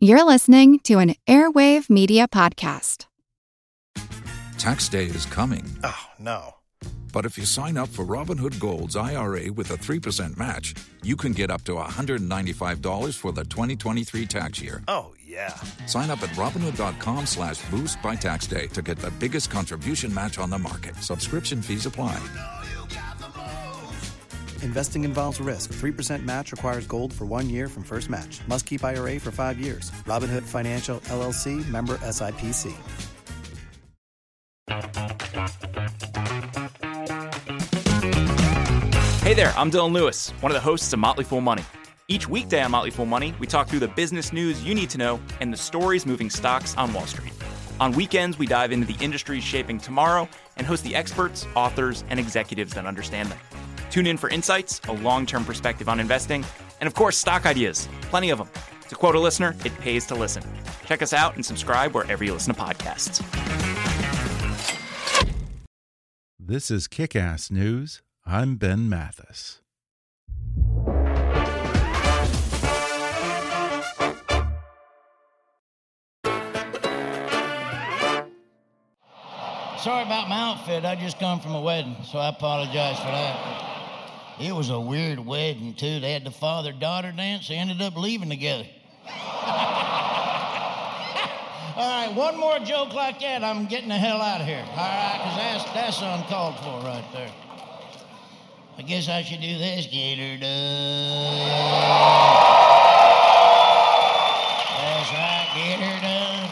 You're listening to an Airwave Media Podcast. Tax day is coming. Oh, no. But if you sign up for Robinhood Gold's IRA with a 3% match, you can get up to $195 for the 2023 tax year. Oh, yeah. Sign up at Robinhood.com slash boost by tax day to get the biggest contribution match on the market. Subscription fees apply. Investing involves risk. 3% match requires gold for one year from first match. Must keep IRA for five years. Robinhood Financial LLC member SIPC. Hey there, I'm Dylan Lewis, one of the hosts of Motley Fool Money. Each weekday on Motley Fool Money, we talk through the business news you need to know and the stories moving stocks on Wall Street. On weekends, we dive into the industries shaping tomorrow and host the experts, authors, and executives that understand them. Tune in for insights, a long term perspective on investing, and of course, stock ideas. Plenty of them. To quote a listener, it pays to listen. Check us out and subscribe wherever you listen to podcasts. This is Kickass News. I'm Ben Mathis. Sorry about my outfit. I just come from a wedding, so I apologize for that. It was a weird wedding, too. They had the father daughter dance. They ended up leaving together. All right, one more joke like that, I'm getting the hell out of here. All right, because that's, that's uncalled for right there. I guess I should do this. Gator. That's right, done.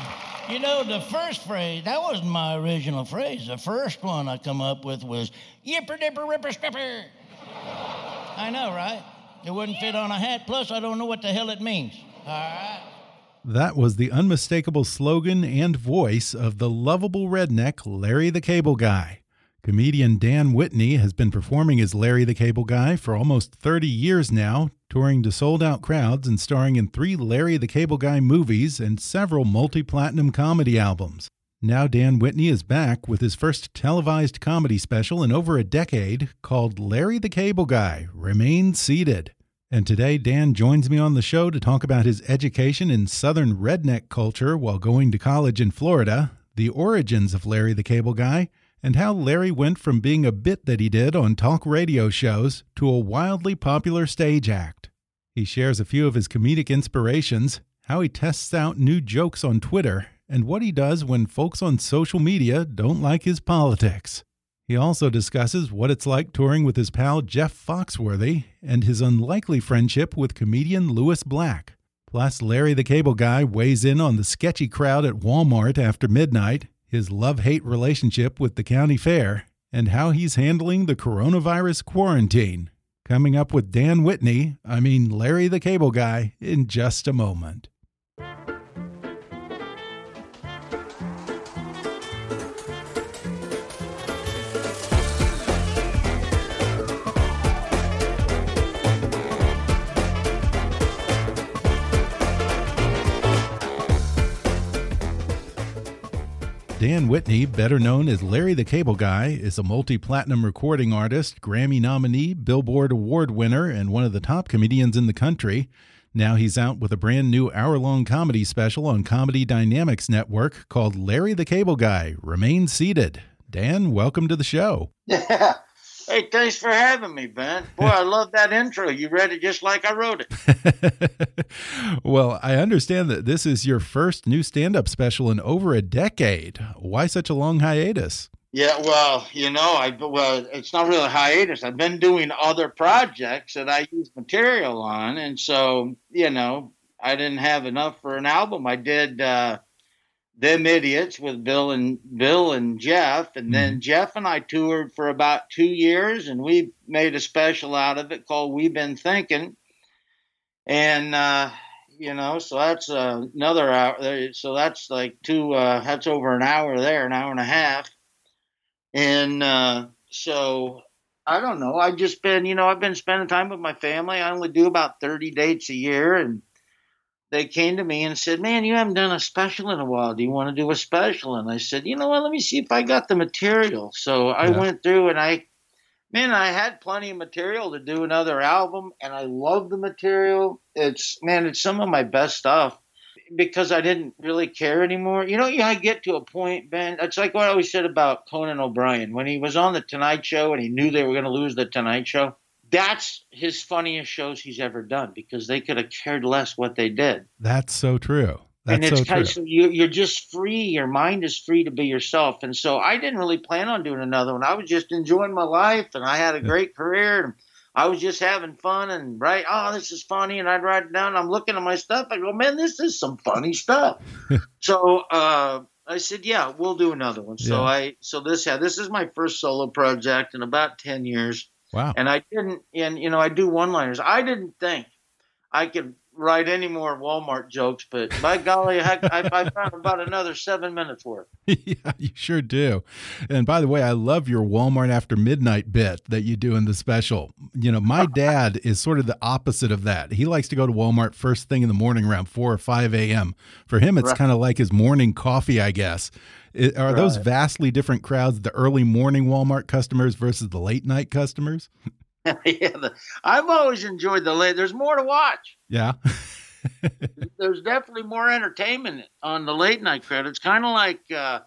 You know, the first phrase, that wasn't my original phrase. The first one I come up with was yipper dipper ripper stripper. I know, right? It wouldn't fit on a hat. Plus, I don't know what the hell it means. All right. That was the unmistakable slogan and voice of the lovable redneck Larry the Cable Guy. Comedian Dan Whitney has been performing as Larry the Cable Guy for almost 30 years now, touring to sold out crowds and starring in three Larry the Cable Guy movies and several multi platinum comedy albums. Now, Dan Whitney is back with his first televised comedy special in over a decade called Larry the Cable Guy Remain Seated. And today, Dan joins me on the show to talk about his education in Southern redneck culture while going to college in Florida, the origins of Larry the Cable Guy, and how Larry went from being a bit that he did on talk radio shows to a wildly popular stage act. He shares a few of his comedic inspirations, how he tests out new jokes on Twitter, and what he does when folks on social media don't like his politics. He also discusses what it's like touring with his pal Jeff Foxworthy and his unlikely friendship with comedian Lewis Black. Plus, Larry the Cable Guy weighs in on the sketchy crowd at Walmart after midnight, his love hate relationship with the county fair, and how he's handling the coronavirus quarantine. Coming up with Dan Whitney, I mean Larry the Cable Guy, in just a moment. Dan Whitney, better known as Larry the Cable Guy, is a multi platinum recording artist, Grammy nominee, Billboard Award winner, and one of the top comedians in the country. Now he's out with a brand new hour long comedy special on Comedy Dynamics Network called Larry the Cable Guy Remain Seated. Dan, welcome to the show. Yeah. Hey, thanks for having me, Ben. Boy, I love that intro. You read it just like I wrote it. well, I understand that this is your first new stand up special in over a decade. Why such a long hiatus? Yeah, well, you know, I well, it's not really a hiatus. I've been doing other projects that I use material on, and so you know, I didn't have enough for an album. I did uh, them idiots with Bill and Bill and Jeff, and then mm-hmm. Jeff and I toured for about two years, and we made a special out of it called "We've Been Thinking," and uh, you know, so that's uh, another hour. So that's like two. Uh, that's over an hour there, an hour and a half, and uh, so I don't know. I've just been, you know, I've been spending time with my family. I only do about thirty dates a year, and they came to me and said, Man, you haven't done a special in a while. Do you want to do a special? And I said, You know what? Let me see if I got the material. So I yeah. went through and I, man, I had plenty of material to do another album and I love the material. It's, man, it's some of my best stuff. because I didn't really care anymore. You know, yeah, I get to a point, Ben. It's like what I always said about Conan O'Brien when he was on the Tonight Show and he knew they were going to lose the Tonight Show. That's his funniest shows he's ever done because they could have cared less what they did. That's so true. That's and it's so kind true. of, you, you're just free. Your mind is free to be yourself. And so I didn't really plan on doing another one. I was just enjoying my life, and I had a great career. And I was just having fun and right. Oh, this is funny, and I'd write it down. I'm looking at my stuff. I go, man, this is some funny stuff. so uh, I said, yeah, we'll do another one. So Yeah. I so this yeah, this is my first solo project in about ten years. Wow. And I didn't, and you know, I do one-liners. I didn't think I could write any more Walmart jokes, but by golly, I, I found about another seven minutes worth. yeah, you sure do. And by the way, I love your Walmart after midnight bit that you do in the special. You know, my dad is sort of the opposite of that. He likes to go to Walmart first thing in the morning around 4 or 5 a.m. For him, it's Right. kind of like his morning coffee, I guess. I- are those vastly different crowds, the early morning Walmart customers versus the late night customers? yeah, the, I've always enjoyed the late. There's more to watch. Yeah. There's definitely more entertainment on the late night crowd. It's kind of like uh,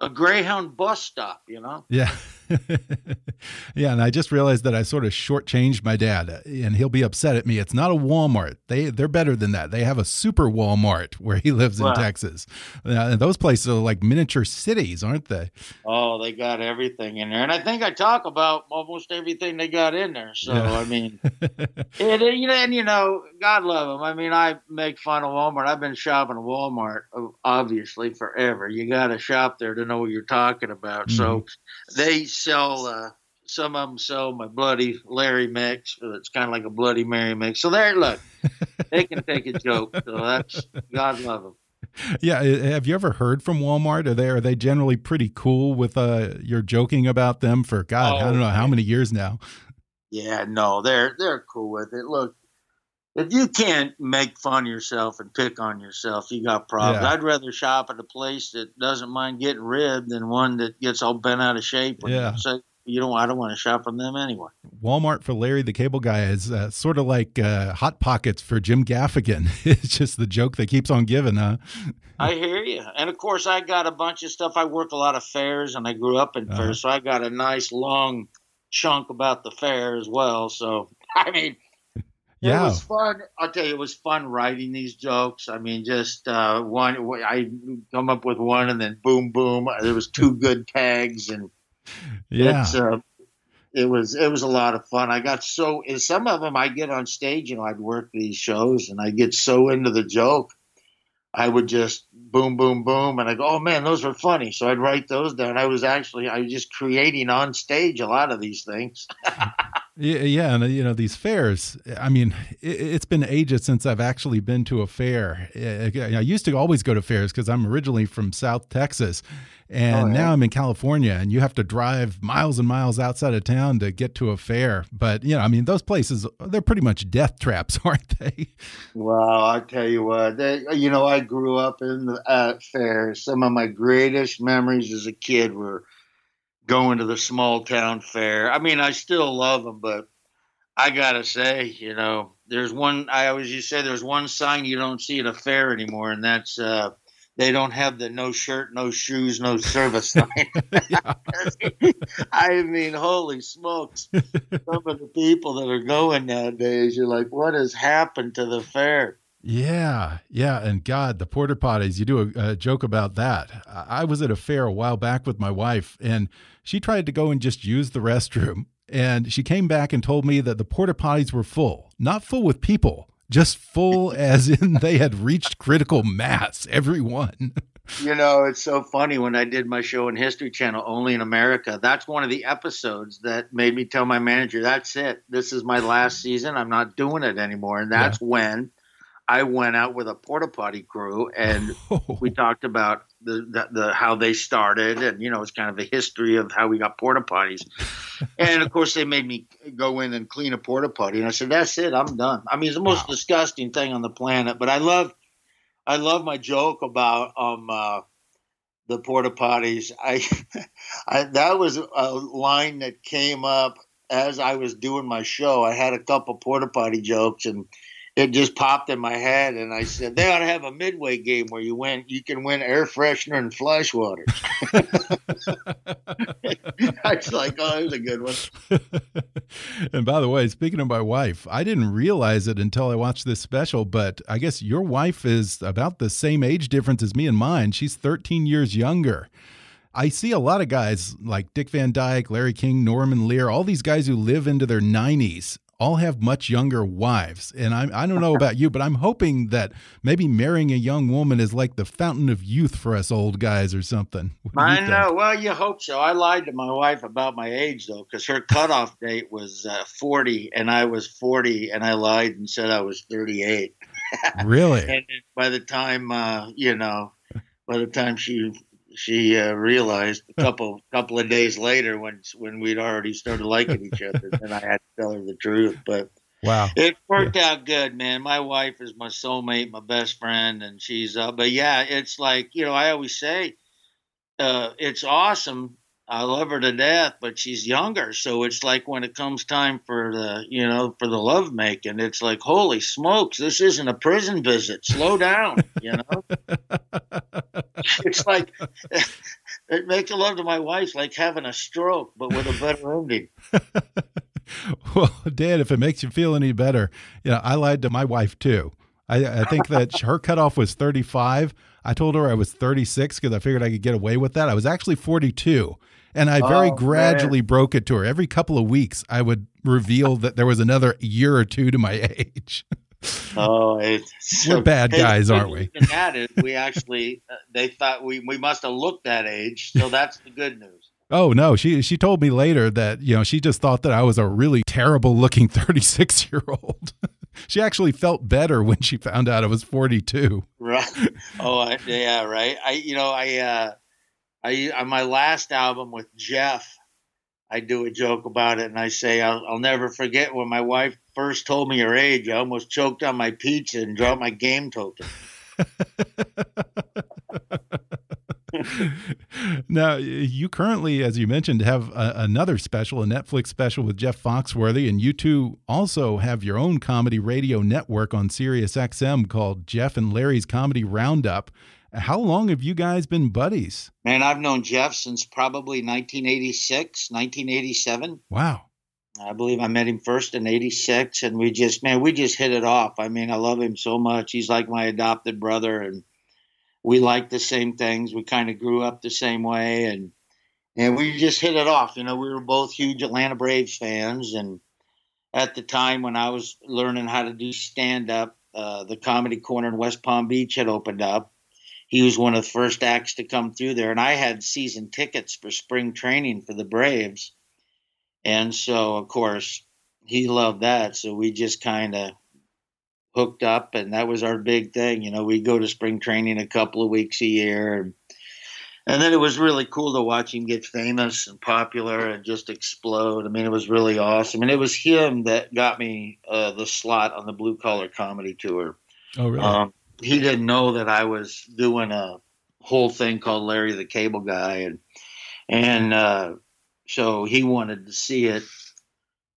a Greyhound bus stop, you know. Yeah. yeah, and I just realized that I sort of shortchanged my dad, and he'll be upset at me. It's not a Walmart. They they're better than that. They have a super Walmart where he lives in Texas. And those places are like miniature cities, aren't they? Oh, they got everything in there, and I think I talk about almost everything they got in there. So Yeah. I mean, know, and you know, God love them. I mean, I make fun of Walmart. I've been shopping at Walmart obviously forever. You got to shop there to know what you're talking about. So mm-hmm. they sell. Uh, some of them sell my Bloody Larry mix. It's kind of like a Bloody Mary mix. So there, look, they can take a joke. So that's God love them. yeah, uh, have you ever heard from Walmart? Are they are they generally pretty cool with uh you're joking about them for God, I Oh, don't know how many years now. Yeah, no, they're they're cool with it. Look, if you can't make fun of yourself and pick on yourself, you got problems. Yeah. I'd rather shop at a place that doesn't mind getting ribbed than one that gets all bent out of shape. Yeah. you don't, I don't want to shop from them anyway. Walmart for Larry the Cable Guy is uh, sort of like uh, Hot Pockets for Jim Gaffigan. it's just the joke that keeps on giving, huh? I hear you. And of course, I got a bunch of stuff. I work a lot of fairs, and I grew up in Uh-huh. fairs, so I got a nice long chunk about the fair as well. So I mean, It was fun. I'll tell you, it was fun writing these jokes. I mean, just uh, one. I come up with one, and then boom, boom. There was two good tags, and Yeah. it's, uh, it was it was a lot of fun. I got so in some of them, I get on stage, you know, I'd work these shows, and I get so into the joke, I would just boom, boom, boom, and I go, oh man, those were funny. So I'd write those down. I was actually I was just creating on stage a lot of these things. Yeah, yeah, and uh, you know these fairs. I mean, it, it's been ages since I've actually been to a fair. Uh, I used to always go to fairs because I'm originally from South Texas, and Oh, yeah. now I'm in California, and you have to drive miles and miles outside of town to get to a fair. But you know, I mean, those places they're pretty much death traps, aren't they? Well, I tell you what, they, you know, I grew up in the at fairs. Some of my greatest memories as a kid were going to the small town fair. I mean, I still love them, but I gotta say, you know, there's one. I always used to say there's one sign you don't see at a fair anymore, and that's uh, they don't have the no shirt, no shoes, no service sign. I mean, holy smokes! Some of the people that are going nowadays, you're like, what has happened to the fair? Yeah, yeah, and God, the porta potties. You do a, a joke about that. I was at a fair a while back with my wife, and she tried to go and just use the restroom, and she came back and told me that the porta potties were full, not full with people, just full as in they had reached critical mass. Everyone. You know, it's so funny when I did my show in History Channel, Only in America. That's one of the episodes that made me tell my manager, that's it. This is my last season. I'm not doing it anymore. And that's when I went out with a porta potty crew and we talked about the, the, the how they started and you know it's kind of the history of how we got porta potties. And of course they made me go in and clean a porta potty and i said that's it i'm done. I mean it's the most Wow. disgusting thing on the planet but i love i love my joke about um uh the porta potties. I i that was a line that came up as i was doing my show. I had a couple porta potty jokes and it just popped in my head, and I said they ought to have a midway game where you win, you can win air freshener and flush water. I was like, oh, that was a good one. and by the way, speaking of my wife, I didn't realize it until I watched this special, but I guess your wife is about the same age difference as me and mine. She's 13 years younger. I see a lot of guys like Dick Van Dyke, Larry King, Norman Lear, all these guys who live into their 90s all have much younger wives. And I, I don't know about you, but I'm hoping that maybe marrying a young woman is like the fountain of youth for us old guys or something. I know. Well, you hope so. I lied to my wife about my age, though, because her cutoff date was uh, 40, and I was 40, and I lied and said I was 38. really? and by the time, uh, you know, by the time she she uh, realized a couple couple of days later when when we'd already started liking each other, and I had to tell her the truth. But wow, it worked yeah. out good, man. My wife is my soulmate, my best friend, and she's. Uh, but yeah, it's like you know, I always say, uh, it's awesome I love her to death, but she's younger. So it's like when it comes time for the, you know, for the love making, it's like, holy smokes, this isn't a prison visit. Slow down, you know? it's like, it makes love to my wife like having a stroke, but with a better ending. well, Dan, if it makes you feel any better, you know, I lied to my wife too. I, I think that her cutoff was 35. I told her I was 36 because I figured I could get away with that. I was actually 42. And I very oh, gradually man. broke it to her. Every couple of weeks, I would reveal that there was another year or two to my age. oh, it's we're bad guys, aren't we? that is, we actually uh, they thought we we must have looked that age, so that's the good news. Oh no, she she told me later that you know she just thought that I was a really terrible looking 36 year old. she actually felt better when she found out I was 42. Right. Oh, I, yeah, right. I you know I uh I on my last album with Jeff, I do a joke about it, and I say I'll, I'll never forget when my wife first told me her age. I almost choked on my pizza and dropped my game token. now, you currently, as you mentioned, have a, another special, a Netflix special with Jeff Foxworthy, and you two also have your own comedy radio network on Sirius XM called Jeff and Larry's Comedy Roundup. How long have you guys been buddies? Man, I've known Jeff since probably 1986, 1987. Wow. I believe I met him first in 86 and we just man, we just hit it off. I mean, I love him so much. He's like my adopted brother and we like the same things. We kind of grew up the same way and and we just hit it off. You know, we were both huge Atlanta Braves fans and at the time when I was learning how to do stand up, uh, the comedy corner in West Palm Beach had opened up he was one of the first acts to come through there. And I had season tickets for spring training for the Braves. And so, of course, he loved that. So we just kind of hooked up, and that was our big thing. You know, we go to spring training a couple of weeks a year. And, and then it was really cool to watch him get famous and popular and just explode. I mean, it was really awesome. And it was him that got me uh, the slot on the Blue Collar Comedy Tour. Oh, really? Um, he didn't know that I was doing a whole thing called Larry the Cable Guy, and and uh, so he wanted to see it,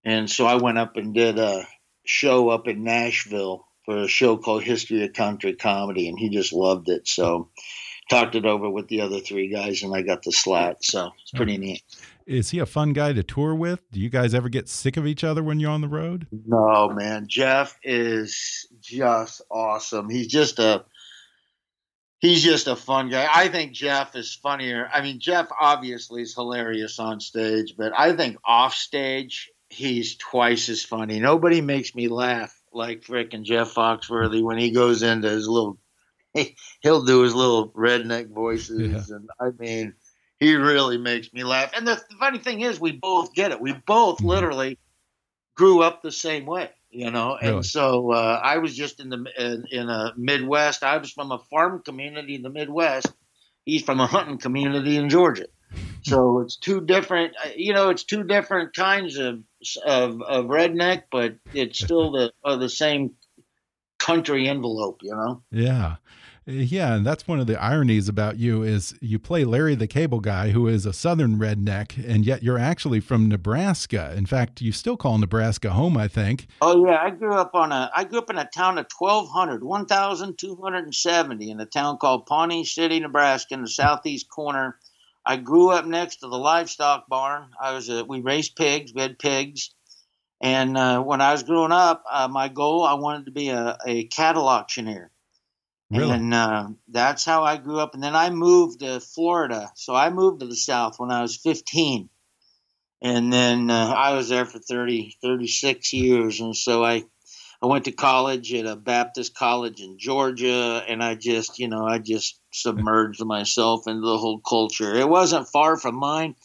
and so I went up and did a show up in Nashville for a show called History of Country Comedy, and he just loved it. So talked it over with the other three guys, and I got the slot. So it's pretty neat. Is he a fun guy to tour with? Do you guys ever get sick of each other when you're on the road? No, man. Jeff is just awesome. He's just a he's just a fun guy. I think Jeff is funnier. I mean, Jeff obviously is hilarious on stage, but I think off stage he's twice as funny. Nobody makes me laugh like fricking Jeff Foxworthy when he goes into his little he'll do his little redneck voices yeah. and I mean he really makes me laugh. And the funny thing is, we both get it. We both mm-hmm. literally grew up the same way, you know. Really? And so uh, I was just in the in, in a Midwest. I was from a farm community in the Midwest. He's from a hunting community in Georgia. So it's two different, uh, you know, it's two different kinds of of, of redneck, but it's still the uh, the same country envelope, you know. Yeah. Yeah, and that's one of the ironies about you is you play Larry the Cable Guy, who is a Southern redneck, and yet you're actually from Nebraska. In fact, you still call Nebraska home, I think. Oh yeah, I grew up on a I grew up in a town of 1200, 1270 in a town called Pawnee City, Nebraska, in the southeast corner. I grew up next to the livestock barn. I was a, we raised pigs, we had pigs. And uh, when I was growing up, uh, my goal I wanted to be a, a cattle auctioneer. Really? And uh, that's how I grew up. And then I moved to Florida. So I moved to the South when I was 15. And then uh, I was there for 30, 36 years. And so I, I went to college at a Baptist college in Georgia. And I just, you know, I just submerged myself into the whole culture. It wasn't far from mine.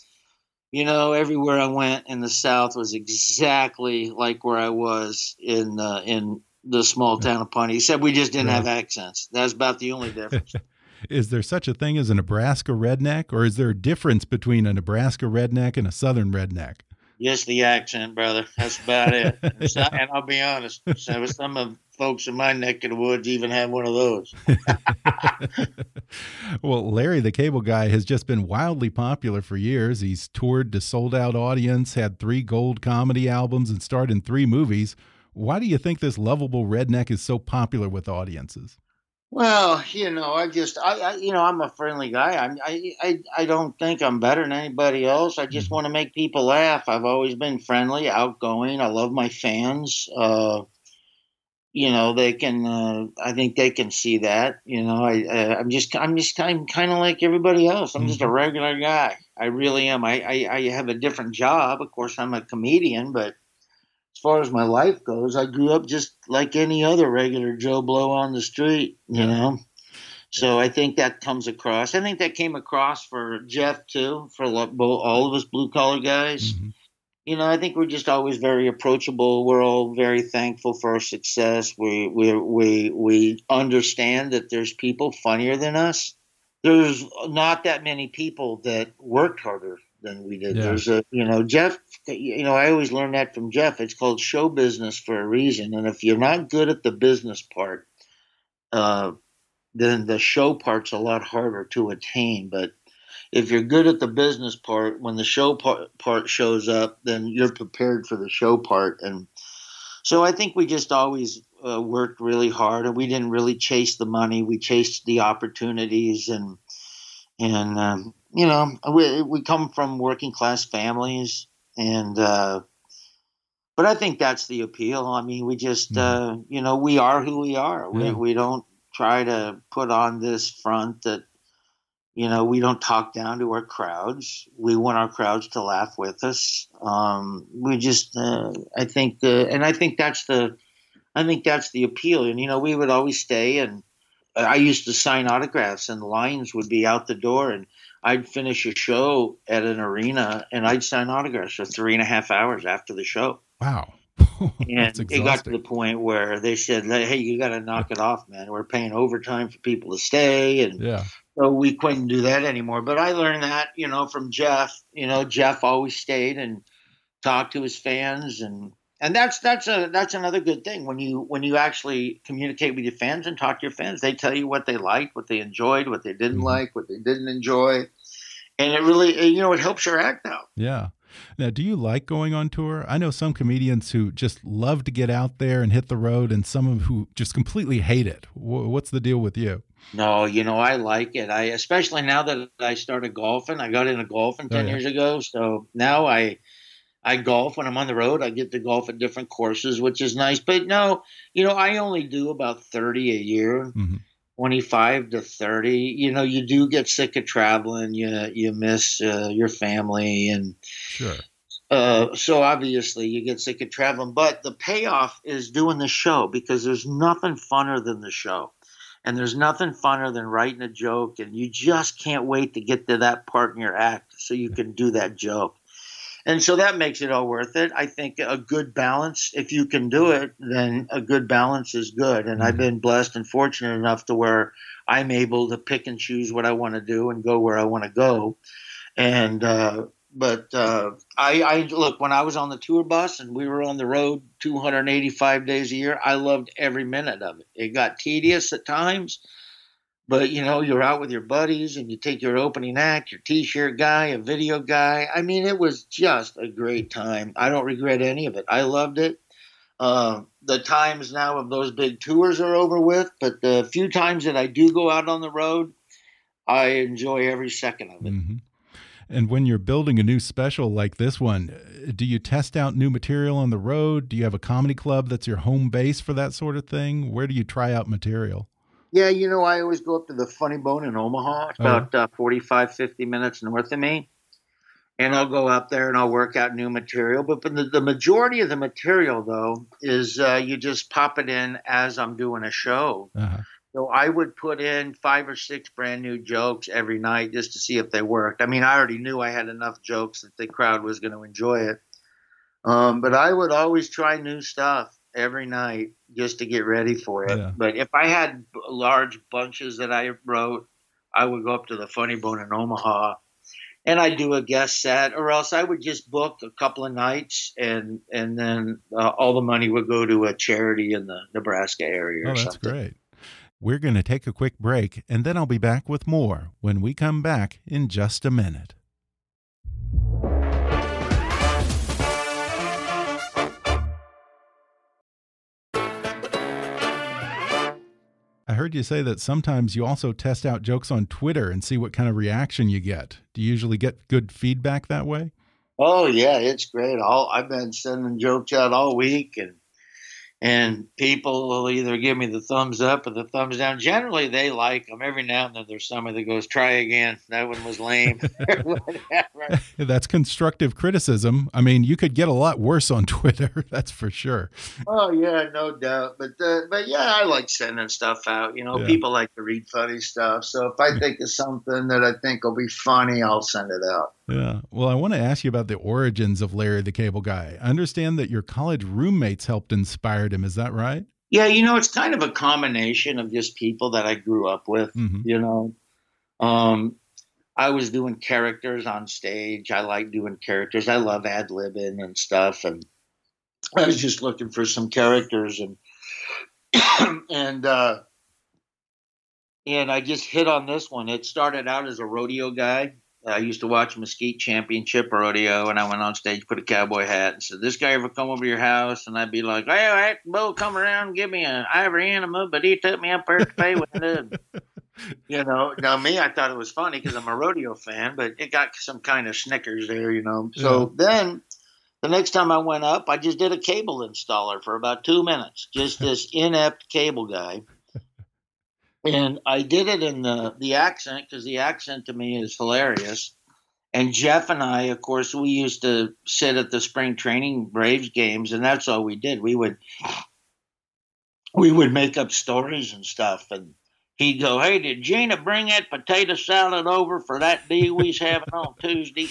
You know, everywhere I went in the South was exactly like where I was in uh, in the small town of Pawnee. Except we just didn't Right. have accents. That's about the only difference. Is there such a thing as a Nebraska redneck, or is there a difference between a Nebraska redneck and a Southern redneck? Just the accent, brother. That's about it. And so- and I'll be honest, so some of folks in my neck of the woods even have one of those. well, Larry the Cable Guy has just been wildly popular for years. He's toured to sold out audience, had three gold comedy albums, and starred in three movies. Why do you think this lovable redneck is so popular with audiences? Well, you know, I just, I, I you know, I'm a friendly guy. I'm, I, I, I don't think I'm better than anybody else. I just want to make people laugh. I've always been friendly, outgoing. I love my fans. Uh, you know, they can. Uh, I think they can see that. You know, I, uh, I'm just, I'm just, I'm kind of like everybody else. I'm just a regular guy. I really am. I, I, I have a different job. Of course, I'm a comedian, but far as my life goes, I grew up just like any other regular Joe Blow on the street, you know. So I think that comes across. I think that came across for Jeff too, for all of us blue collar guys. Mhm. You know, I think we're just always very approachable. We're all very thankful for our success. We we we we understand that there's people funnier than us. There's not that many people that worked harder than we did. Yeah. There's a you know Jeff. You know, I always learned that from Jeff. It's called show business for a reason. And if you're not good at the business part, uh, then the show part's a lot harder to attain. But if you're good at the business part, when the show part, part shows up, then you're prepared for the show part. And so I think we just always uh, worked really hard, and we didn't really chase the money. We chased the opportunities, and and um, you know, we we come from working class families, and uh, but I think that's the appeal. I mean, we just uh, you know we are who we are. We Yeah. we don't try to put on this front that you know we don't talk down to our crowds we want our crowds to laugh with us um, we just uh, i think the and i think that's the i think that's the appeal and you know we would always stay and i used to sign autographs and lines would be out the door and i'd finish a show at an arena and i'd sign autographs for three and a half hours after the show Wow. and it got to the point where they said hey you got to knock it off man we're paying overtime for people to stay and Yeah. so we couldn't do that anymore. But I learned that, you know, from Jeff. You know, Jeff always stayed and talked to his fans, and and that's that's a that's another good thing when you when you actually communicate with your fans and talk to your fans. They tell you what they liked, what they enjoyed, what they didn't Mhm. like, what they didn't enjoy, and it really you know it helps your act out. Yeah. Now, do you like going on tour? I know some comedians who just love to get out there and hit the road, and some of who just completely hate it. What's the deal with you? No, you know, I like it. I especially now that I started golfing. I got into golfing Oh, ten yeah. years ago, so now I I golf when I'm on the road. I get to golf at different courses, which is nice. But no, you know, I only do about thirty a year, Mhm. twenty five to thirty. You know, you do get sick of traveling. You you miss uh, your family and Sure. uh, so obviously you get sick of traveling, but the payoff is doing the show because there's nothing funner than the show. And there's nothing funner than writing a joke, and you just can't wait to get to that part in your act so you can do that joke. And so that makes it all worth it. I think a good balance, if you can do it, then a good balance is good. And I've been blessed and fortunate enough to where I'm able to pick and choose what I want to do and go where I want to go. And uh, but uh, I, I look when I was on the tour bus and we were on the road 285 days a year. I loved every minute of it. It got tedious at times, but you know, you're out with your buddies and you take your opening act, your t-shirt guy, a video guy. I mean, it was just a great time. I don't regret any of it. I loved it. Uh, the times now of those big tours are over with, but the few times that I do go out on the road, I enjoy every second of it. Mm -hmm. And when you're building a new special like this one, do you test out new material on the road? Do you have a comedy club that's your home base for that sort of thing? Where do you try out material? Yeah, you know, I always go up to the Funny Bone in Omaha. It's oh. about uh, 45, 50 minutes north of me. And I'll go up there and I'll work out new material. But, but the, the majority of the material, though, is uh, you just pop it in as I'm doing a show. Uh -huh. So I would put in five or six brand new jokes every night just to see if they worked. I mean, I already knew I had enough jokes that the crowd was going to enjoy it. Um, but I would always try new stuff every night just to get ready for it. Yeah. But if I had large bunches that I wrote, I would go up to the Funny Bone in Omaha and I'd do a guest set, or else I would just book a couple of nights, and and then uh, all the money would go to a charity in the Nebraska area. oh, that's great. We're going to take a quick break, and then I'll be back with more when we come back in just a minute. Heard you say that sometimes you also test out jokes on Twitter and see what kind of reaction you get. Do you usually get good feedback that way? Oh yeah, it's great. All I've been sending jokes out all week, and and people will either give me the thumbs up or the thumbs down. Generally, they like them. Every now and then, there's somebody that goes, "Try again. That one was lame." that's constructive criticism. I mean, you could get a lot worse on Twitter. That's for sure. Oh yeah, no doubt. But uh, but yeah, I like sending stuff out. You know, yeah. people like to read funny stuff. So if I think of something that I think will be funny, I'll send it out. Yeah. Well, I want to ask you about the origins of Larry the Cable Guy. I understand that your college roommates helped inspire him. Is that right? Yeah, you know, it's kind of a combination of just people that I grew up with. Mm -hmm. You know, um, I was doing characters on stage. I like doing characters. I love ad libbing and stuff. And I was just looking for some characters and and uh, and I just hit on this one. It started out as a rodeo guy I used to watch Mesquite Championship Rodeo, and I went on stage, put a cowboy hat, and said, "This guy ever come over your house?" And I'd be like, "Hey, that bull come around, give me an ivory animal, but he took me up there to pay with it." you know, now me, I thought it was funny because I'm a rodeo fan, but it got some kind of snickers there, you know. So yeah. then the next time I went up, I just did a cable installer for about two minutes, just this inept cable guy and I did it in the the accent because the accent to me is hilarious. And Jeff and I, of course, we used to sit at the spring training Braves games, and that's all we did. We would we would make up stories and stuff, and he'd go, "Hey, did Gina bring that potato salad over for that deal we's having on Tuesday?"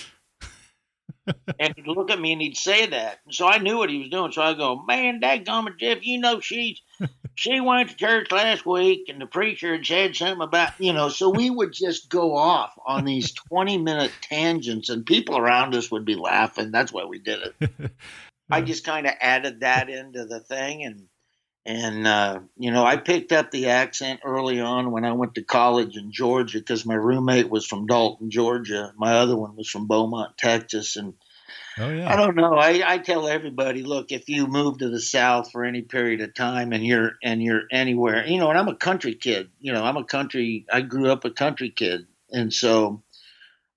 and he'd look at me and he'd say that. And so I knew what he was doing. So I go, man, dadgummit, Jeff, you know she's she went to church last week and the preacher had said something about, you know, so we would just go off on these 20 minute tangents and people around us would be laughing. That's why we did it. I just kind of added that into the thing and and uh, you know, I picked up the accent early on when I went to college in Georgia because my roommate was from Dalton, Georgia. My other one was from Beaumont, Texas, and Oh yeah. I don't know. I, I tell everybody, look, if you move to the South for any period of time and you're and you're anywhere, you know, and I'm a country kid. You know, I'm a country. I grew up a country kid, and so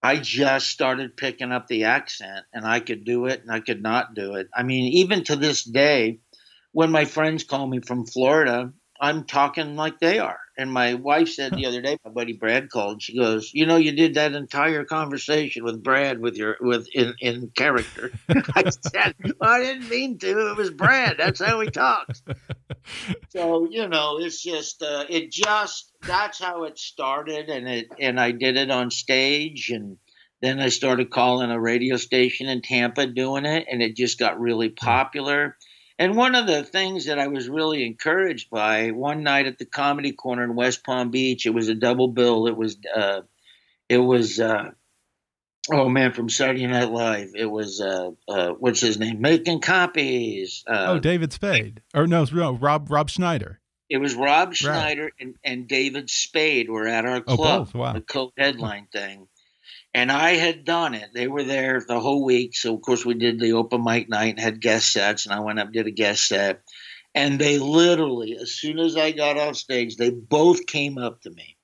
I just started picking up the accent, and I could do it and I could not do it. I mean, even to this day, when my friends call me from Florida, I'm talking like they are. And my wife said the other day, my buddy Brad called. She goes, "You know, you did that entire conversation with Brad with your with in in character." I said, well, "I didn't mean to. It was Brad. That's how he talks." so you know, it's just uh, it just that's how it started, and it and I did it on stage, and then I started calling a radio station in Tampa doing it, and it just got really popular. And one of the things that I was really encouraged by one night at the Comedy Corner in West Palm Beach, it was a double bill. It was, uh, it was, uh, oh man, from Saturday Night Live. It was, uh, uh what's his name? Making copies. Uh, oh, David Spade, or no, no, Rob Rob Schneider. It was Rob Schneider and, and David Spade were at our Oh, club, both? Wow. the co-headline thing. And I had done it. They were there the whole week. So of course we did the open mic night and had guest sets, and I went up did a guest set. And they literally, as soon as I got off stage, they both came up to me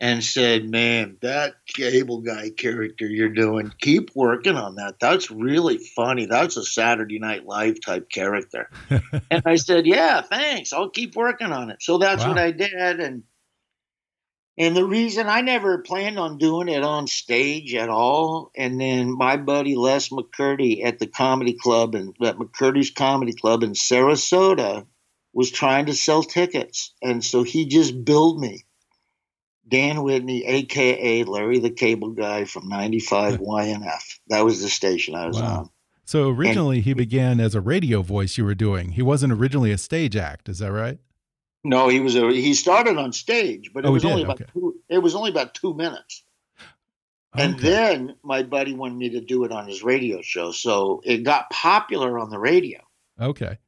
and said, "Man, that cable guy character you're doing, keep working on that. That's really funny. That's a Saturday Night Live type character." and I said, "Yeah, thanks. I'll keep working on it." So that's Wow. what I did, and and the reason I never planned on doing it on stage at all, and then my buddy Les McCurdy at the comedy club and at McCurdy's Comedy Club in Sarasota was trying to sell tickets, and so he just billed me. Dan Whitney, aka Larry the Cable Guy from 95 YNF. That was the station I was Wow. on. So originally he began as a radio voice you were doing. He wasn't originally a stage act, is that right? No, he was a he started on stage, but it Oh, was only about Okay. two, it was only about two minutes. And then my buddy wanted me to do it on his radio show, so it got popular on the radio. Okay.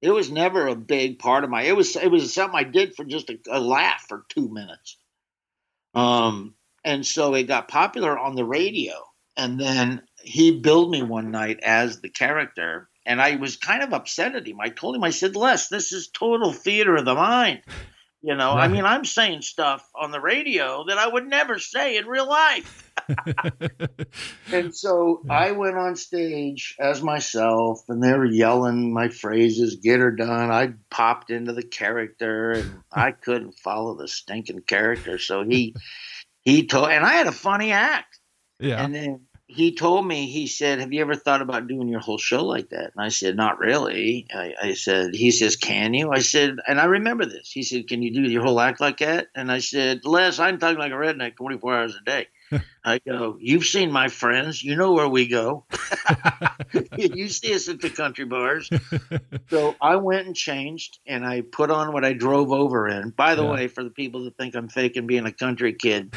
It was never a big part of my. It was it was something I did for just a, a laugh for two minutes. Um, and so it got popular on the radio, and then he billed me one night as the character, and I was kind of upset at him. I told him, I said, Les, this is total theater of the mind. You know, I mean, I'm saying stuff on the radio that I would never say in real life. And so Yeah. I went on stage as myself, and they were yelling my phrases, get her done. I popped into the character, and I couldn't follow the stinking character. So he he told, and I had a funny act. yeah. And then he told me, he said, Have you ever thought about doing your whole show like that? And I said, Not really. I, I said, He says, Can you? I said, and I remember this. He said, Can you do your whole act like that? And I said, Les, I'm talking like a redneck 24 hours a day. I go, You've seen my friends. You know where we go. you see us at the country bars. So I went and changed and I put on what I drove over in. By the Yeah. way, for the people that think I'm faking being a country kid,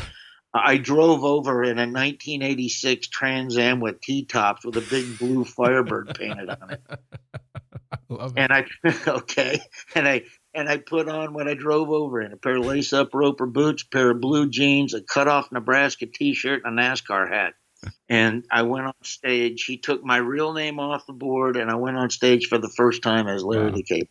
I drove over in a 1986 Trans Am with T tops with a big blue Firebird painted on it. Love it. And I okay, and I and I put on what I drove over in a pair of lace up roper boots, pair of blue jeans, a cut off Nebraska T-shirt, and a NASCAR hat. And I went on stage. He took my real name off the board, and I went on stage for the first time as Larry Wow. the Cable.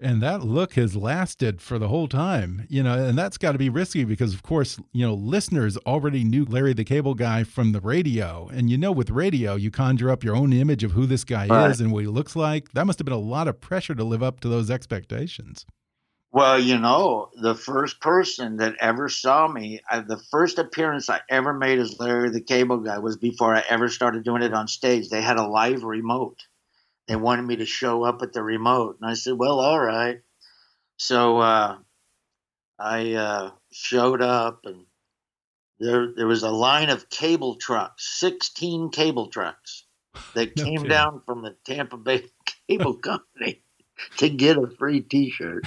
And that look has lasted for the whole time, you know, and that's got to be risky because, of course, you know, listeners already knew Larry the Cable Guy from the radio. And, you know, with radio, you conjure up your own image of who this guy Right. is and what he looks like. That must have been a lot of pressure to live up to those expectations. Well, you know, the first person that ever saw me, I, the first appearance I ever made as Larry the Cable Guy was before I ever started doing it on stage. They had a live remote. They wanted me to show up at the remote, and I said, "Well, all right." So uh, I uh, showed up, and there there was a line of cable trucks, sixteen cable trucks, that No came kidding. down from the Tampa Bay Cable Company to get a free T-shirt.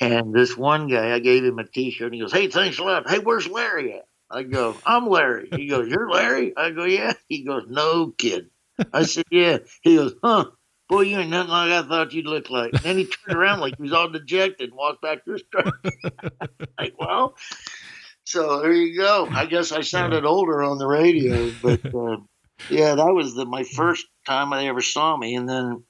And this one guy, I gave him a T-shirt. And he goes, "Hey, thanks a lot. Hey, where's Larry at?" I go, "I'm Larry." He goes, "You're Larry?" I go, "Yeah." He goes, "No kid." I said, "Yeah." He goes, "Huh." Boy, you ain't nothing like I thought you'd look like. And then he turned around like he was all dejected and walked back to his truck. like, well, so there you go. I guess I sounded older on the radio, but uh, yeah, that was the, my first time I ever saw me. And then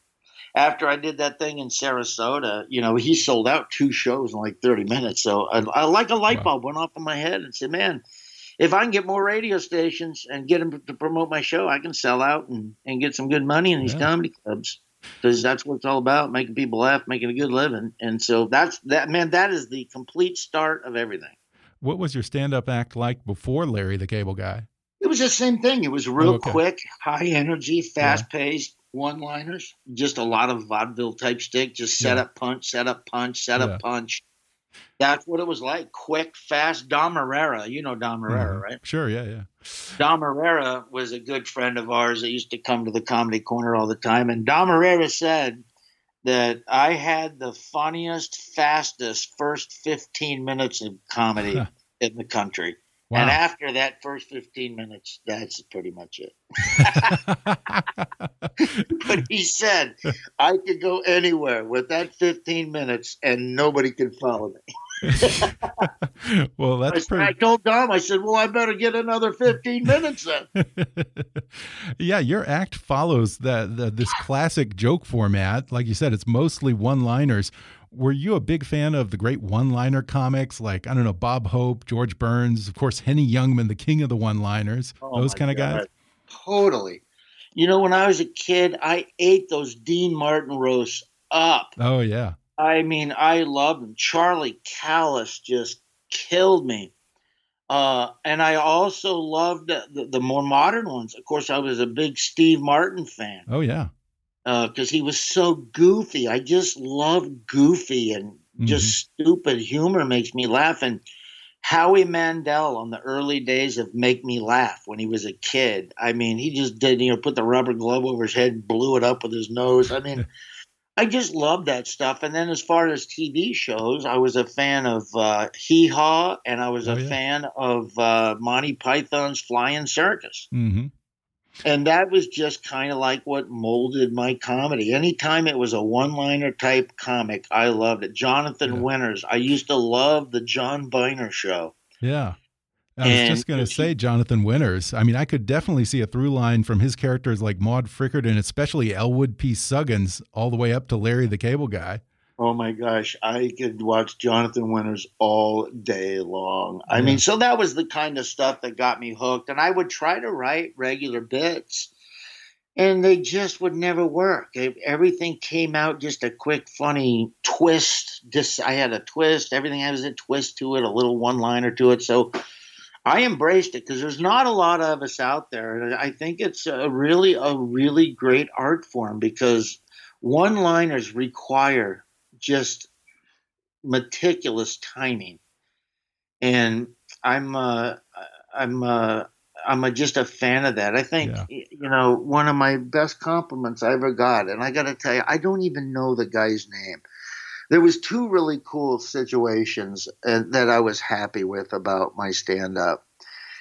after I did that thing in Sarasota, you know, he sold out two shows in like 30 minutes. So I, I like a light Wow. bulb went off in my head and said, man, if I can get more radio stations and get them to promote my show, I can sell out and, and get some good money in these Yeah. comedy clubs. Because that's what it's all about, making people laugh, making a good living. And so that's that, man, that is the complete start of everything. What was your stand up act like before Larry the Cable Guy? It was the same thing. It was real oh, okay. quick, high energy, fast paced, one liners, just a lot of vaudeville type stick, just set Yeah. up punch, set up punch, set Yeah. up punch. That's what it was like. Quick, fast. Dom Irrera, you know Dom Irrera, Mhm. right? Sure, yeah, yeah. Dom Irrera was a good friend of ours that used to come to the comedy corner all the time. And Dom Irrera said that I had the funniest, fastest first 15 minutes of comedy in the country. Wow. And after that first 15 minutes, that's pretty much it. but he said I could go anywhere with that 15 minutes and nobody can follow me. well, that's I pretty. told Dom, I said, well, I better get another 15 minutes then. yeah, your act follows that the, this classic joke format. Like you said, it's mostly one-liners. Were you a big fan of the great one-liner comics like I don't know Bob Hope, George Burns, of course Henny Youngman, the king of the one-liners, Oh, those kind of guys? Totally. You know, when I was a kid, I ate those Dean Martin roasts up. Oh yeah, I mean, I loved them. Charlie Callas just killed me. Uh, and I also loved the, the more modern ones. Of course, I was a big Steve Martin fan oh yeah. Because he was so goofy. I just love goofy and just stupid humor makes me laugh. And Howie Mandel on the early days of Make Me Laugh when he was a kid. I mean, he just did, you know, put the rubber glove over his head, and blew it up with his nose. I mean, I just love that stuff. And then as far as TV shows, I was a fan of uh, Hee Haw and I was Oh, a yeah. fan of uh, Monty Python's Flying Circus. hmm And that was just kind of like what molded my comedy. Anytime it was a one liner type comic, I loved it. Jonathan Yeah. Winters. I used to love the John Byner show. Yeah. I was And just going to say Jonathan Winters. I mean, I could definitely see a through line from his characters like Maude Frickert and especially Elwood P. Suggins all the way up to Larry the Cable Guy. Oh my gosh, I could watch Jonathan Winters all day long. I Yeah. mean, so that was the kind of stuff that got me hooked. And I would try to write regular bits, and they just would never work. It- everything came out just a quick, funny twist. Just I had a twist. Everything has a twist to it, a little one-liner to it. So I embraced it because there's not a lot of us out there. I think it's a really, a really great art form because one-liners require just meticulous timing, and I'm uh, I'm uh, I'm a, just a fan of that. I think Yeah. you know one of my best compliments I ever got, and I got to tell you, I don't even know the guy's name. There was two really cool situations uh, that I was happy with about my stand-up.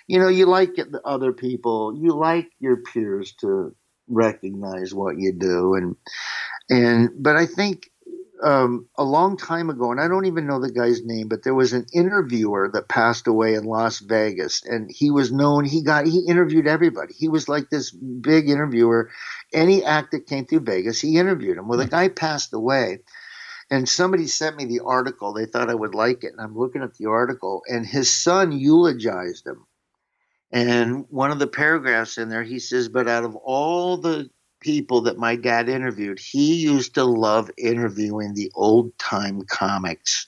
You know, you like the other people, you like your peers to recognize what you do, and and but I think um, a long time ago, and I don't even know the guy's name, but there was an interviewer that passed away in Las Vegas, and he was known. He got he interviewed everybody. He was like this big interviewer. Any act that came through Vegas, he interviewed him. Well, the guy passed away, and somebody sent me the article. They thought I would like it, and I'm looking at the article, and his son eulogized him. And one of the paragraphs in there, he says, "But out of all the people that my dad interviewed, he used to love interviewing the old time comics.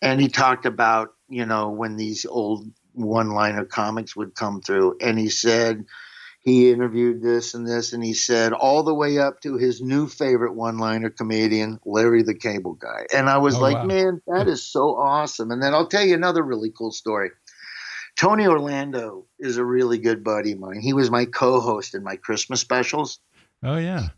And he talked about, you know, when these old one liner comics would come through. And he said he interviewed this and this. And he said all the way up to his new favorite one liner comedian, Larry the Cable Guy. And I was Oh, like, wow. man, that is so awesome. And then I'll tell you another really cool story. Tony Orlando is a really good buddy of mine. He was my co host in my Christmas specials. Oh yeah,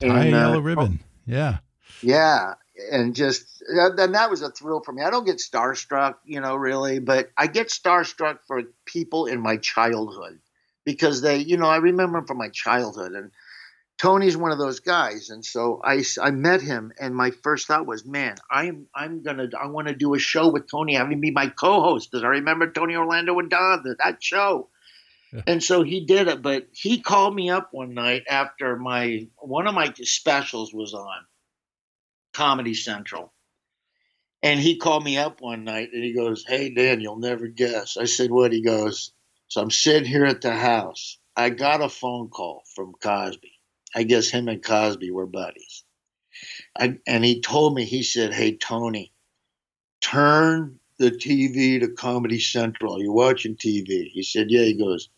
tie a And, uh, yellow ribbon. Yeah, Yeah, and just then that was a thrill for me. I don't get starstruck, you know, really, but I get starstruck for people in my childhood because they, you know, I remember them from my childhood, and Tony's one of those guys, and so I, I met him, and my first thought was, man, I'm I'm gonna I want to do a show with Tony, having be my co-host because I remember Tony Orlando and Dawn that show. And so he did it, but he called me up one night after my one of my specials was on Comedy Central. And he called me up one night and he goes, Hey, Dan, you'll never guess. I said, What? He goes, So I'm sitting here at the house. I got a phone call from Cosby. I guess him and Cosby were buddies. I, and he told me, he said, Hey, Tony, turn the TV to Comedy Central. You're you watching TV? He said, Yeah. He goes,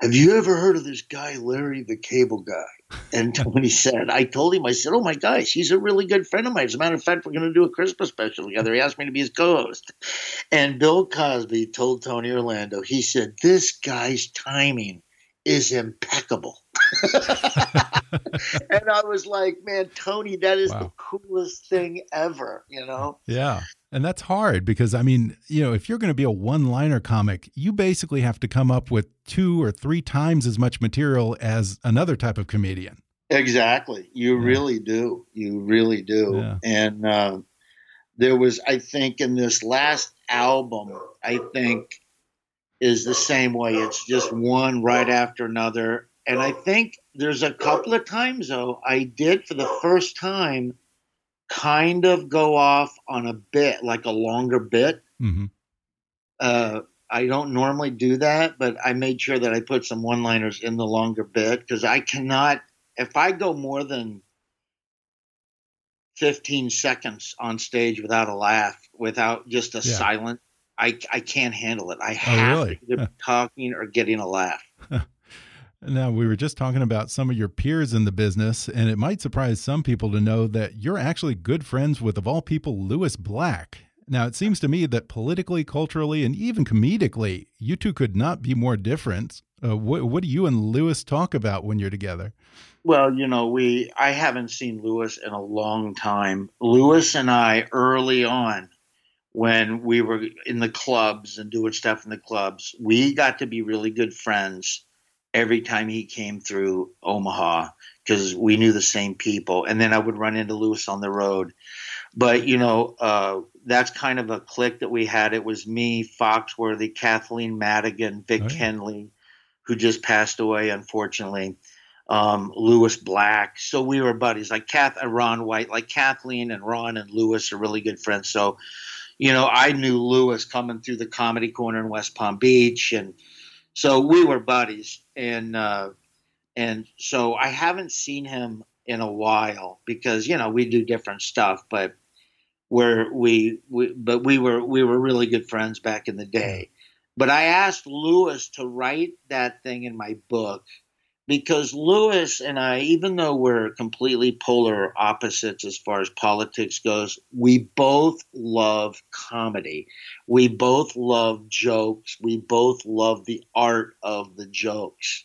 Have you ever heard of this guy, Larry the Cable Guy? And Tony said, I told him, I said, Oh my gosh, he's a really good friend of mine. As a matter of fact, we're going to do a Christmas special together. He asked me to be his co host. And Bill Cosby told Tony Orlando, he said, This guy's timing is impeccable. and I was like, Man, Tony, that is the coolest thing ever, you know? yeah. And that's hard because, I mean, you know, if you're going to be a one liner comic, you basically have to come up with two or three times as much material as another type of comedian. Exactly. You yeah. really do. You really do. Yeah. And uh, there was, I think, in this last album, I think is the same way. It's just one right after another. And I think there's a couple of times, though, I did for the first time kind of go off on a bit, like a longer bit. Mm-hmm. Uh, I don't normally do that, but I made sure that I put some one liners in the longer bit because I cannot, if I go more than 15 seconds on stage without a laugh, without just a yeah. silent, I, I can't handle it. I oh, have oh, really? to be talking or getting a laugh. Now, we were just talking about some of your peers in the business, and it might surprise some people to know that you're actually good friends with, of all people, Lewis Black. Now, it seems to me that politically, culturally, and even comedically, you two could not be more different. Uh, what, what do you and Lewis talk about when you're together? Well, you know, we I haven't seen Lewis in a long time. Lewis and I early on when we were in the clubs and doing stuff in the clubs, we got to be really good friends every time he came through Omaha because we knew the same people. And then I would run into Lewis on the road. But, you know, uh, that's kind of a clique that we had. It was me, Foxworthy, Kathleen Madigan, Vic oh, Henley, who just passed away, unfortunately, um, Lewis Black. So we were buddies, like Kath, uh, Ron White, like Kathleen and Ron and Lewis are really good friends. So, you know, I knew Lewis coming through the comedy corner in West Palm Beach and – so we were buddies, and uh, and so I haven't seen him in a while because you know we do different stuff, but where we, we but we were we were really good friends back in the day. But I asked Lewis to write that thing in my book because Lewis and I, even though we're completely polar opposites as far as politics goes, we both love comedy. We both love jokes. We both love the art of the jokes.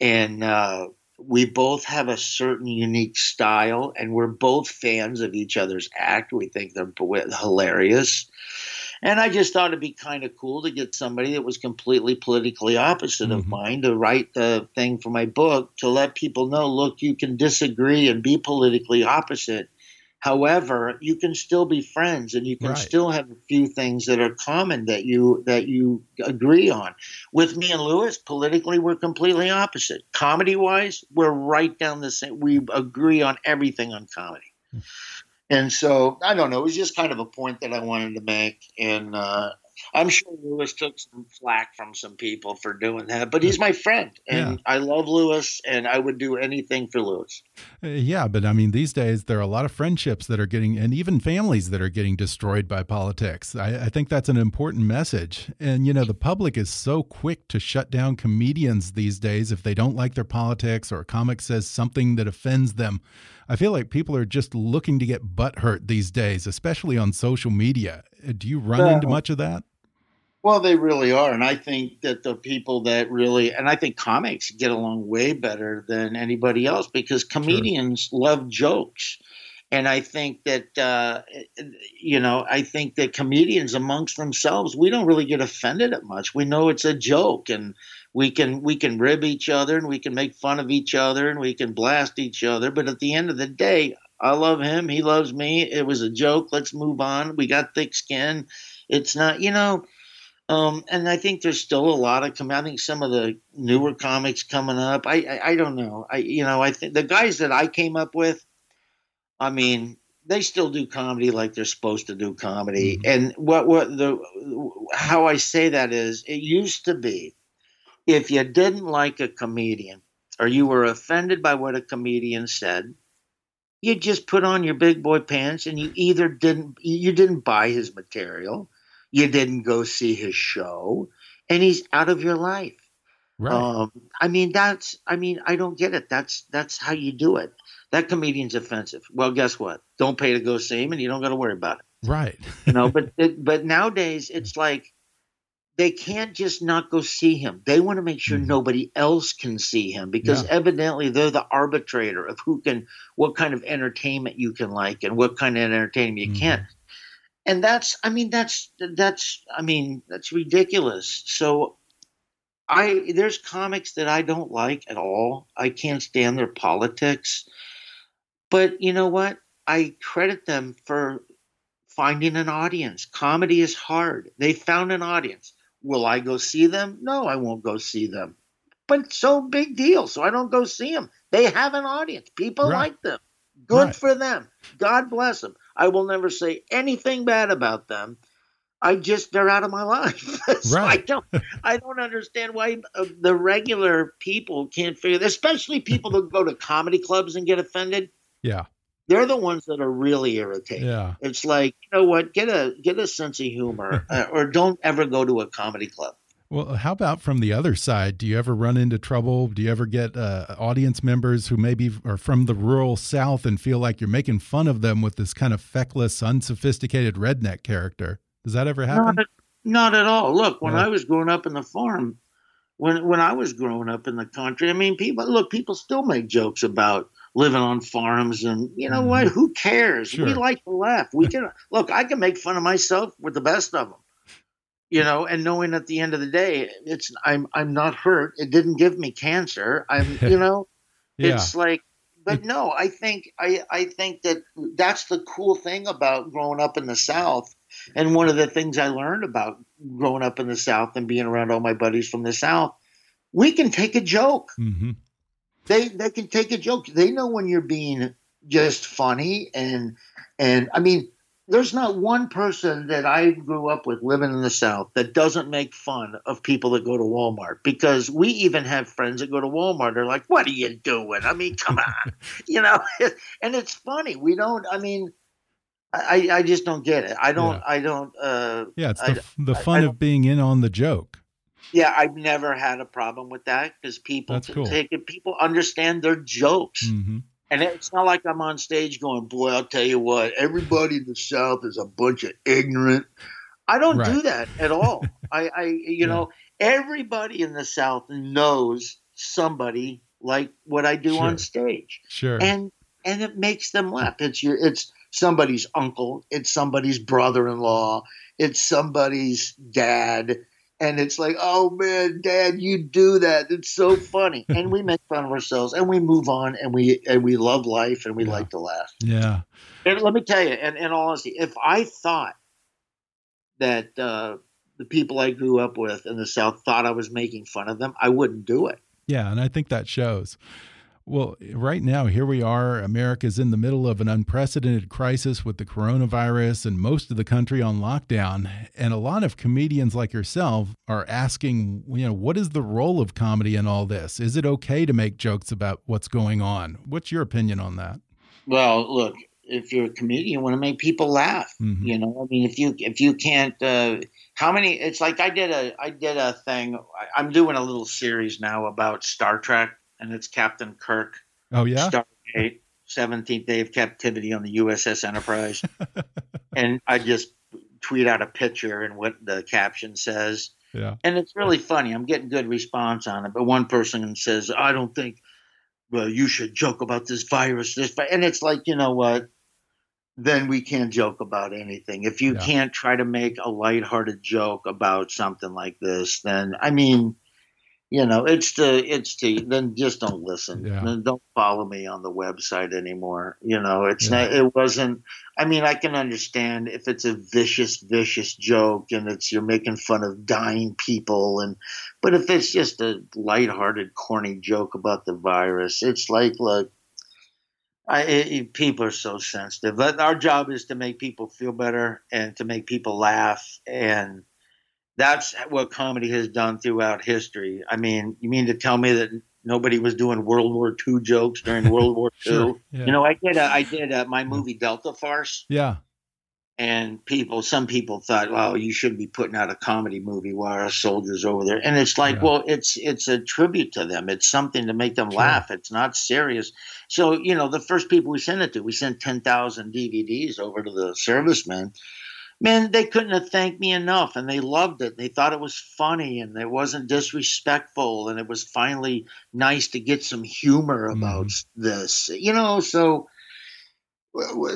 And uh, we both have a certain unique style, and we're both fans of each other's act. We think they're hilarious. And I just thought it'd be kind of cool to get somebody that was completely politically opposite mm-hmm. of mine to write the thing for my book to let people know look, you can disagree and be politically opposite. However, you can still be friends and you can right. still have a few things that are common that you that you agree on. With me and Lewis, politically we're completely opposite. Comedy wise, we're right down the same we agree on everything on comedy. And so I don't know. It was just kind of a point that I wanted to make, and uh, I'm sure Lewis took some flack from some people for doing that, but he's my friend, and yeah. I love Lewis, and I would do anything for Lewis. Uh, yeah, but I mean, these days there are a lot of friendships that are getting, and even families that are getting destroyed by politics. I, I think that's an important message. And you know, the public is so quick to shut down comedians these days if they don't like their politics or a comic says something that offends them. I feel like people are just looking to get butt hurt these days, especially on social media. Uh, do you run into much of that? Well, they really are. And I think that the people that really, and I think comics get along way better than anybody else because comedians sure. love jokes. And I think that, uh, you know, I think that comedians amongst themselves, we don't really get offended at much. We know it's a joke and we can, we can rib each other and we can make fun of each other and we can blast each other. But at the end of the day, I love him. He loves me. It was a joke. Let's move on. We got thick skin. It's not, you know, um, and I think there's still a lot of com- I think some of the newer comics coming up. I, I, I don't know. I you know I think the guys that I came up with, I mean, they still do comedy like they're supposed to do comedy. Mm-hmm. And what what the how I say that is, it used to be, if you didn't like a comedian or you were offended by what a comedian said, you just put on your big boy pants and you either didn't you didn't buy his material you didn't go see his show, and he's out of your life. Right. Um, I mean, that's. I mean, I don't get it. That's that's how you do it. That comedian's offensive. Well, guess what? Don't pay to go see him, and you don't got to worry about it. Right. you know, but it, but nowadays it's like they can't just not go see him. They want to make sure mm-hmm. nobody else can see him because yeah. evidently they're the arbitrator of who can, what kind of entertainment you can like and what kind of entertainment you mm-hmm. can't and that's I mean that's that's I mean that's ridiculous. So I there's comics that I don't like at all. I can't stand their politics. But you know what? I credit them for finding an audience. Comedy is hard. They found an audience. Will I go see them? No, I won't go see them. But so big deal, so I don't go see them. They have an audience. People Right. like them. Good Right. for them. God bless them. I will never say anything bad about them. I just they're out of my life. so I don't I don't understand why uh, the regular people can't figure especially people that go to comedy clubs and get offended. Yeah. They're the ones that are really irritating. Yeah. It's like, you know what? Get a get a sense of humor uh, or don't ever go to a comedy club. Well, how about from the other side? Do you ever run into trouble? Do you ever get uh, audience members who maybe are from the rural South and feel like you're making fun of them with this kind of feckless, unsophisticated redneck character? Does that ever happen? Not at, not at all. Look, when Yeah. I was growing up in the farm, when when I was growing up in the country, I mean, people look, people still make jokes about living on farms, and you know what? Who cares? We Mm-hmm. Like to laugh. We can look. I can make fun of myself with the best of them. You know, and knowing at the end of the day, it's I'm I'm not hurt. It didn't give me cancer. I'm you know, yeah. it's like but no i think i i think that that's the cool thing about growing up in the south and one of the things i learned about growing up in the south and being around all my buddies from the south we can take a joke hmm they they can take a joke they know when you're being just funny and and i mean there's not one person that I grew up with living in the South that doesn't make fun of people that go to Walmart because we even have friends that go to Walmart. They're like, "What are you doing?" I mean, come on, you know. And it's funny. We don't. I mean, I I just don't get it. I don't. Yeah. I don't. uh Yeah, it's I- the, the I- fun I of being in on the joke. Yeah, I've never had a problem with that because people cool. take it. People understand their jokes. hmm And it's not like I'm on stage going, boy, I'll tell you what, everybody in the South is a bunch of ignorant. I don't do that at all. I, I you Yeah. know, everybody in the South knows somebody like what I do Sure. on stage. Sure. And and it makes them laugh. It's your it's somebody's uncle, it's somebody's brother in law, it's somebody's dad. And it's like, oh man, Dad, you do that. It's so funny, and we make fun of ourselves, and we move on, and we and we love life, and we Yeah. like to laugh. yeah. And let me tell you, and in all honesty, if I thought that uh, the people I grew up with in the South thought I was making fun of them, I wouldn't do it. Yeah, and I think that shows. Well, right now, here we are. America's in the middle of an unprecedented crisis with the coronavirus and most of the country on lockdown. And a lot of comedians like yourself are asking, you know, what is the role of comedy in all this? Is it okay to make jokes about what's going on? What's your opinion on that? Well, look, if you're a comedian, you want to make people laugh. Mhm. You know, I mean, if you if you can't, uh, how many? It's like I did a I did a thing. I, I'm doing a little series now about Star Trek, and it's Captain Kirk, Oh, yeah? Stardate, Seventeenth Day of Captivity on the USS Enterprise, and I just tweet out a picture and what the caption says. Yeah. and it's really funny. I'm getting good response on it. But one person says, "I don't think well, you should joke about this virus." This, vi-" and it's like, you know what? Then we can't joke about anything. If you Yeah. can't try to make a lighthearted joke about something like this, then I mean, you know, it's the it's the then just don't listen. Yeah. Then don't follow me on the website anymore. You know, it's Yeah. not. It wasn't. I mean, I can understand if it's a vicious, vicious joke and it's you're making fun of dying people, and but if it's just a lighthearted, corny joke about the virus, it's like, look, I, it, people are so sensitive. But our job is to make people feel better and to make people laugh, and that's what comedy has done throughout history. I mean, you mean to tell me that nobody was doing World War II jokes during World War II? Sure. Yeah. You know, I did. A, I did a, my movie Delta Farce, yeah. and people, some people thought, "Well, you shouldn't be putting out a comedy movie while our soldiers over there." And it's like, Yeah. well, it's it's a tribute to them. It's something to make them Sure. laugh. It's not serious. So, you know, the first people we sent it to, we sent ten thousand DVDs over to the servicemen. Man, they couldn't have thanked me enough, and they loved it. They thought it was funny, and it wasn't disrespectful, and it was finally nice to get some humor about mm-hmm. this. You know, so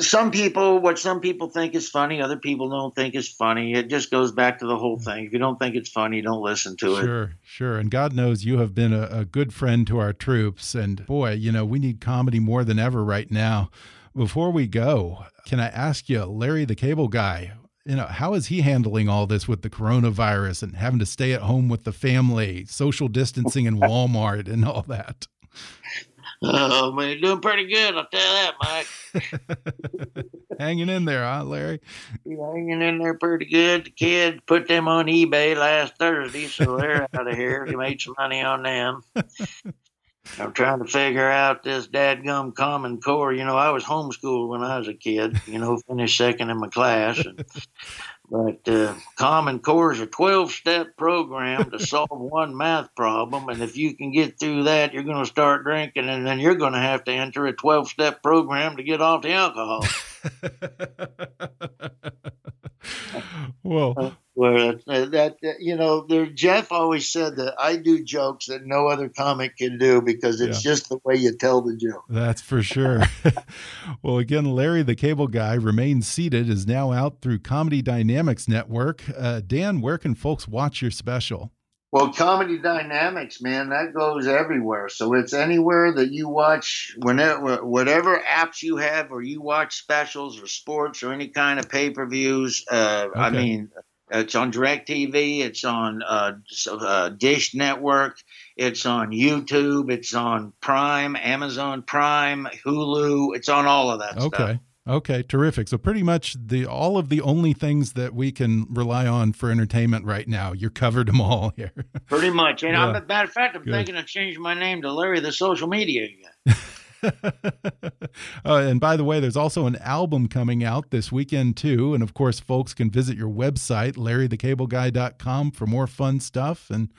some people what some people think is funny other people don't think is funny. It just goes back to the whole mm. thing. If you don't think it's funny don't listen to it. Sure sure and god knows you have been a, a, good friend to our troops and boy you know we need comedy more than ever right now. Before we go can i ask you larry the cable guy you know how is he handling all this with the coronavirus and having to stay at home with the family social distancing in walmart and all that Oh man, you're doing pretty good. I'll tell you that, Mike. hanging in there, huh, Larry? You're hanging in there pretty good. The kid put them on eBay last Thursday, so they're out of here. He made some money on them. I'm trying to figure out this dadgum Common Core. You know, I was homeschooled when I was a kid. You know, finished second in my class, and but uh, Common Core is a 12 step program to solve one math problem. And if you can get through that, you're going to start drinking. And then you're going to have to enter a 12 step program to get off the alcohol. well, uh, well, that, that you know, there, Jeff always said that I do jokes that no other comic can do because it's yeah. just the way you tell the joke. That's for sure. well, again, Larry the Cable Guy remains seated is now out through Comedy Dynamics Network. Uh, Dan, where can folks watch your special? Well, Comedy Dynamics, man, that goes everywhere. So it's anywhere that you watch, whenever, whatever apps you have, or you watch specials or sports or any kind of pay per views. Uh, okay. I mean, it's on DirecTV. It's on uh, uh, Dish Network. It's on YouTube. It's on Prime, Amazon Prime, Hulu. It's on all of that okay. stuff. Okay, terrific. So pretty much the all of the only things that we can rely on for entertainment right now, you're covered them all here. pretty much. And yeah. I'm, matter of fact, I'm Good. thinking of changing my name to Larry the Social Media guy. uh, and by the way, there's also an album coming out this weekend too. And of course, folks can visit your website, larrythecableguy.com, for more fun stuff. And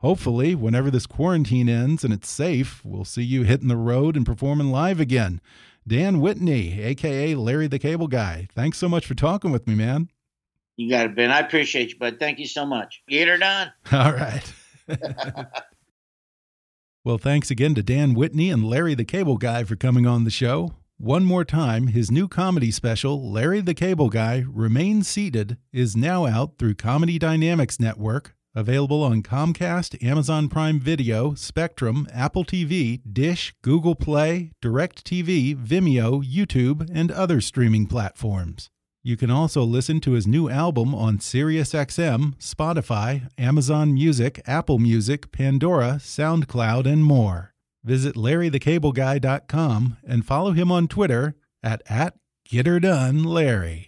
hopefully, whenever this quarantine ends and it's safe, we'll see you hitting the road and performing live again. Dan Whitney, aka Larry the Cable Guy. Thanks so much for talking with me, man. You got it, Ben. I appreciate you, bud. Thank you so much. Get her done. All right. well, thanks again to Dan Whitney and Larry the Cable Guy for coming on the show. One more time, his new comedy special, Larry the Cable Guy Remains Seated, is now out through Comedy Dynamics Network Available on Comcast, Amazon Prime Video, Spectrum, Apple TV, Dish, Google Play, DirecTV, Vimeo, YouTube, and other streaming platforms. You can also listen to his new album on SiriusXM, Spotify, Amazon Music, Apple Music, Pandora, SoundCloud, and more. Visit LarryTheCableGuy.com and follow him on Twitter at, at GitRDoneLarry.